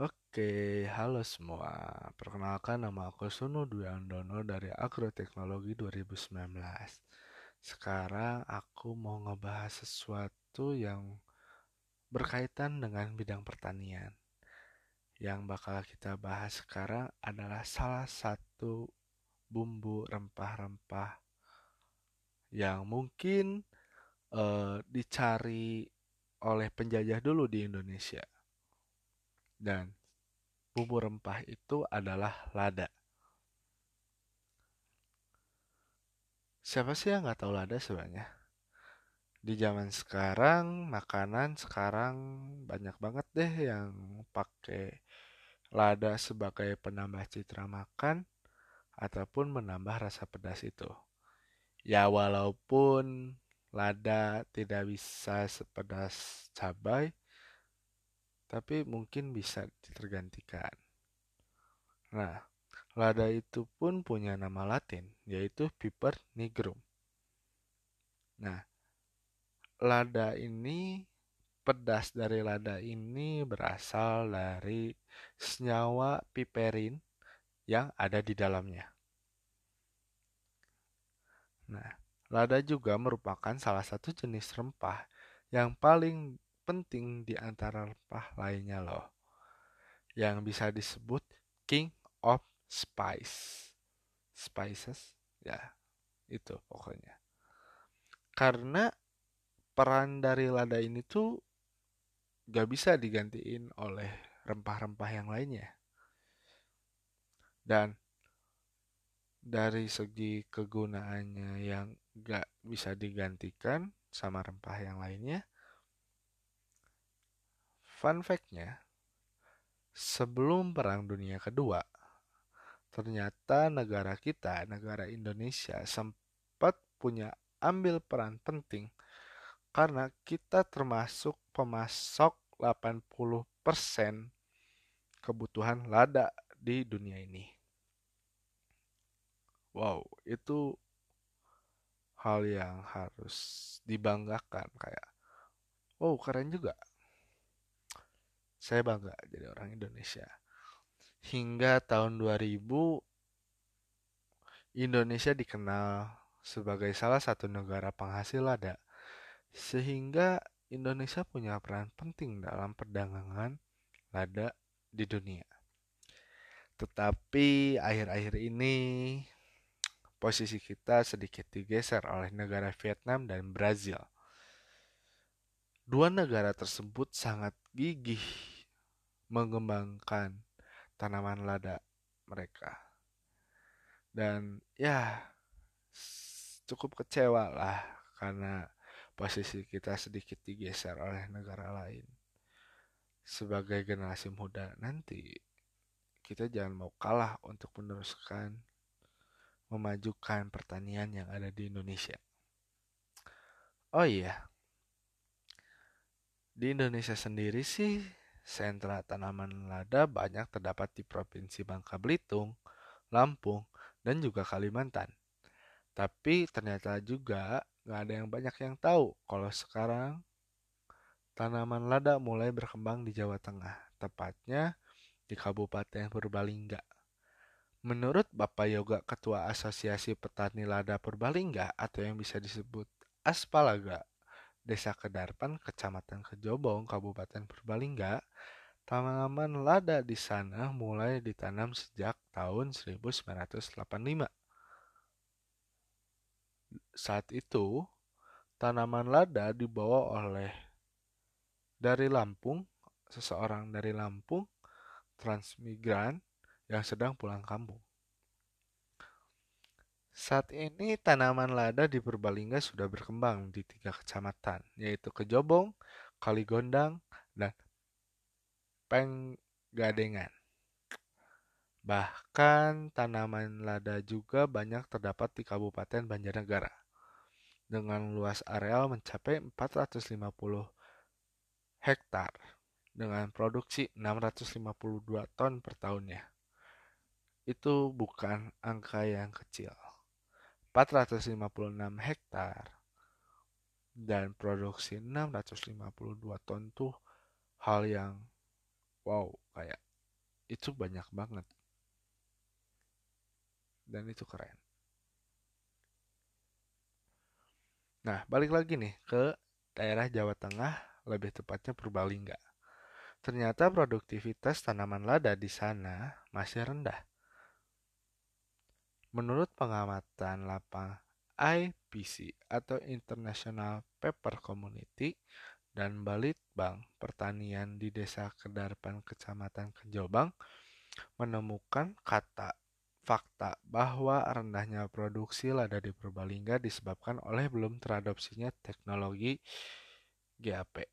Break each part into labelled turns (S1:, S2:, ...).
S1: Oke, halo semua. Perkenalkan nama aku Sunu Dwi Andono dari Agroteknologi 2019. Sekarang aku mau ngebahas sesuatu yang berkaitan dengan bidang pertanian. Yang bakal kita bahas sekarang adalah salah satu bumbu rempah-rempah yang mungkin uh, dicari oleh penjajah dulu di Indonesia dan bumbu rempah itu adalah lada. Siapa sih yang nggak tahu lada sebenarnya? Di zaman sekarang, makanan sekarang banyak banget deh yang pakai lada sebagai penambah citra makan ataupun menambah rasa pedas itu. Ya walaupun lada tidak bisa sepedas cabai, tapi mungkin bisa tergantikan. Nah, lada itu pun punya nama latin, yaitu Piper nigrum. Nah, lada ini, pedas dari lada ini berasal dari senyawa piperin yang ada di dalamnya. Nah, lada juga merupakan salah satu jenis rempah yang paling penting di antara rempah lainnya loh. Yang bisa disebut King of Spice. Spices, ya itu pokoknya. Karena peran dari lada ini tuh gak bisa digantiin oleh rempah-rempah yang lainnya. Dan dari segi kegunaannya yang gak bisa digantikan sama rempah yang lainnya, Fun fact-nya, sebelum Perang Dunia Kedua, ternyata negara kita, negara Indonesia, sempat punya ambil peran penting karena kita termasuk pemasok 80% kebutuhan lada di dunia ini. Wow, itu hal yang harus dibanggakan kayak wow keren juga saya bangga jadi orang Indonesia. Hingga tahun 2000 Indonesia dikenal sebagai salah satu negara penghasil lada. Sehingga Indonesia punya peran penting dalam perdagangan lada di dunia. Tetapi akhir-akhir ini posisi kita sedikit digeser oleh negara Vietnam dan Brazil. Dua negara tersebut sangat gigih mengembangkan tanaman lada mereka. Dan ya cukup kecewa lah karena posisi kita sedikit digeser oleh negara lain. Sebagai generasi muda nanti kita jangan mau kalah untuk meneruskan memajukan pertanian yang ada di Indonesia. Oh iya, di Indonesia sendiri sih Sentra tanaman lada banyak terdapat di Provinsi Bangka Belitung, Lampung, dan juga Kalimantan. Tapi ternyata juga nggak ada yang banyak yang tahu kalau sekarang tanaman lada mulai berkembang di Jawa Tengah, tepatnya di Kabupaten Purbalingga. Menurut Bapak Yoga Ketua Asosiasi Petani Lada Purbalingga atau yang bisa disebut Aspalaga Desa Kedarpan, Kecamatan Kejobong, Kabupaten Purbalingga, tanaman lada di sana mulai ditanam sejak tahun 1985. Saat itu, tanaman lada dibawa oleh dari Lampung, seseorang dari Lampung, transmigran yang sedang pulang kampung. Saat ini tanaman lada di Purbalingga sudah berkembang di tiga kecamatan, yaitu Kejobong, Kaligondang, dan Penggadengan. Bahkan tanaman lada juga banyak terdapat di Kabupaten Banjarnegara dengan luas areal mencapai 450 hektar dengan produksi 652 ton per tahunnya. Itu bukan angka yang kecil. 456 hektar dan produksi 652 ton tuh hal yang wow kayak itu banyak banget. Dan itu keren. Nah, balik lagi nih ke daerah Jawa Tengah, lebih tepatnya Purbalingga. Ternyata produktivitas tanaman lada di sana masih rendah. Menurut pengamatan lapang IPC atau International Paper Community dan Balitbang Pertanian di Desa Kedarpan Kecamatan Kejobang menemukan kata fakta bahwa rendahnya produksi lada di Purbalingga disebabkan oleh belum teradopsinya teknologi GAP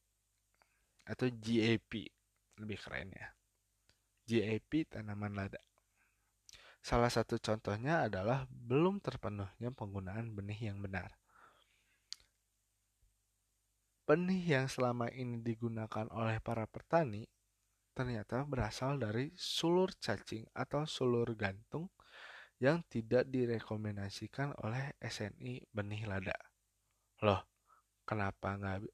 S1: atau GAP lebih keren ya. GAP tanaman lada. Salah satu contohnya adalah belum terpenuhnya penggunaan benih yang benar. Benih yang selama ini digunakan oleh para petani ternyata berasal dari sulur cacing atau sulur gantung yang tidak direkomendasikan oleh SNI benih lada. Loh, kenapa nggak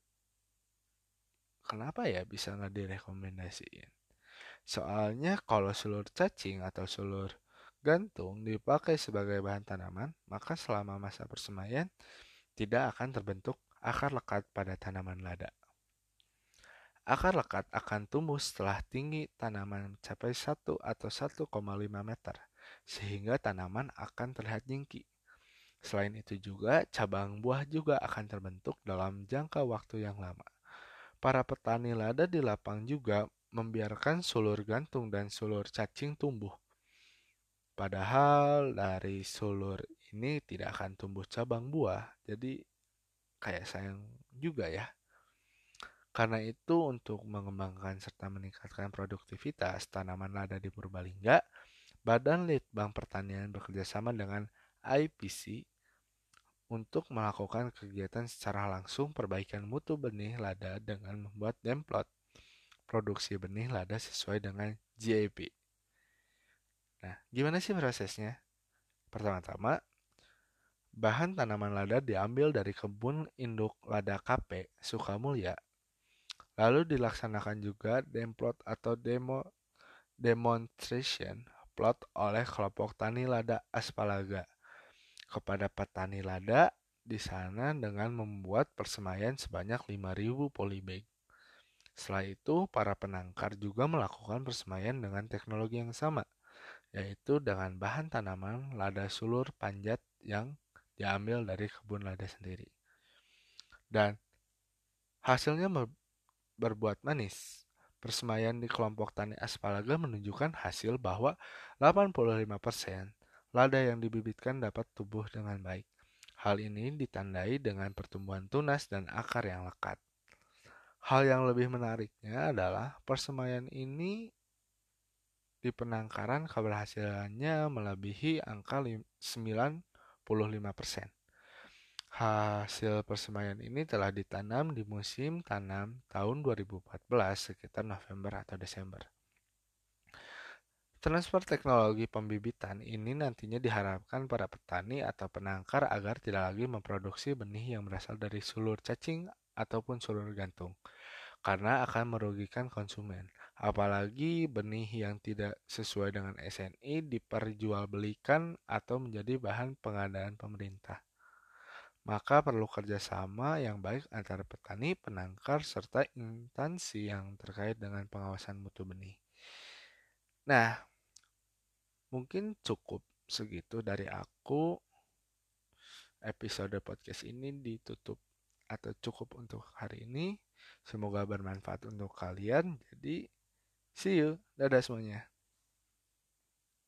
S1: kenapa ya bisa nggak direkomendasiin? Soalnya kalau sulur cacing atau sulur gantung dipakai sebagai bahan tanaman, maka selama masa persemaian tidak akan terbentuk akar lekat pada tanaman lada. Akar lekat akan tumbuh setelah tinggi tanaman mencapai 1 atau 1,5 meter, sehingga tanaman akan terlihat jingki. Selain itu juga, cabang buah juga akan terbentuk dalam jangka waktu yang lama. Para petani lada di lapang juga membiarkan sulur gantung dan sulur cacing tumbuh. Padahal dari sulur ini tidak akan tumbuh cabang buah, jadi kayak sayang juga ya. Karena itu untuk mengembangkan serta meningkatkan produktivitas tanaman lada di Purbalingga, Badan Litbang Pertanian bekerjasama dengan IPC untuk melakukan kegiatan secara langsung perbaikan mutu benih lada dengan membuat demplot produksi benih lada sesuai dengan GAP. Nah, gimana sih prosesnya? Pertama-tama, bahan tanaman lada diambil dari kebun induk lada KP Sukamulya. Lalu dilaksanakan juga demplot atau demo demonstration plot oleh kelompok tani lada Aspalaga kepada petani lada di sana dengan membuat persemaian sebanyak 5.000 polybag. Setelah itu, para penangkar juga melakukan persemaian dengan teknologi yang sama, yaitu dengan bahan tanaman lada sulur panjat yang diambil dari kebun lada sendiri. Dan hasilnya berbuat manis. Persemaian di kelompok tani aspalaga menunjukkan hasil bahwa 85% lada yang dibibitkan dapat tumbuh dengan baik. Hal ini ditandai dengan pertumbuhan tunas dan akar yang lekat. Hal yang lebih menariknya adalah persemaian ini di penangkaran keberhasilannya melebihi angka 95%. Hasil persemaian ini telah ditanam di musim tanam tahun 2014 sekitar November atau Desember. Transfer teknologi pembibitan ini nantinya diharapkan para petani atau penangkar agar tidak lagi memproduksi benih yang berasal dari sulur cacing ataupun sulur gantung, karena akan merugikan konsumen. Apalagi benih yang tidak sesuai dengan SNI diperjualbelikan atau menjadi bahan pengadaan pemerintah. Maka perlu kerjasama yang baik antara petani, penangkar, serta instansi yang terkait dengan pengawasan mutu benih. Nah, mungkin cukup segitu dari aku episode podcast ini ditutup atau cukup untuk hari ini semoga bermanfaat untuk kalian jadi see you. Dadah semuanya